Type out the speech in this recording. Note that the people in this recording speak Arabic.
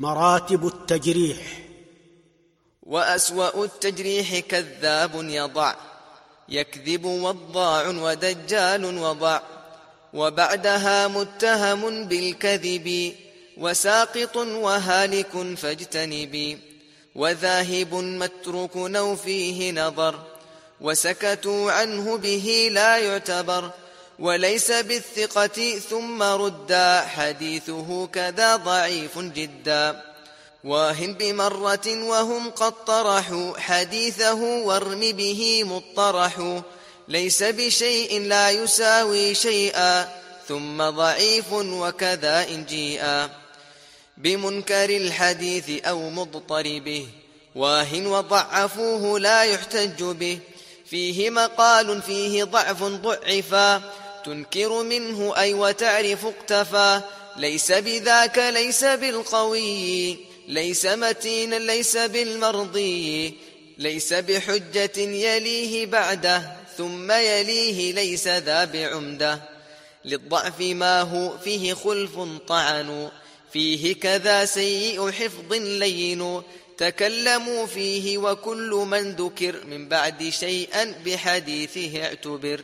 مراتب التجريح. وأسوأ التجريح كذاب يضع يكذب وضاع ودجال وضع وبعدها متهم بالكذب وساقط وهالك فاجتنبي وذاهب متروك نو فيه نظر وسكتوا عنه به لا يعتبر وليس بالثقة ثم ردا. حديثه كذا ضعيف جدا. واهن بمرة وهم قد طرحوا. حديثه وارم به مطرح. ليس بشيء لا يساوي شيئا. ثم ضعيف وكذا إن جيئا. بمنكر الحديث أو مضطربه. واهن وضعفوه لا يحتج به. فيه مقال فيه ضعف ضعفا. تنكر منه أي وتعرف اقتفى. ليس بذاك ليس بالقوي. ليس متينا ليس بالمرضي. ليس بحجة يليه بعده ثم يليه ليس ذا بعمده. للضعف ما هو فيه خلف طعن. فيه كذا سيء حفظ لين. تكلموا فيه وكل من ذكر من بعد شيئا بحديثه اعتبر.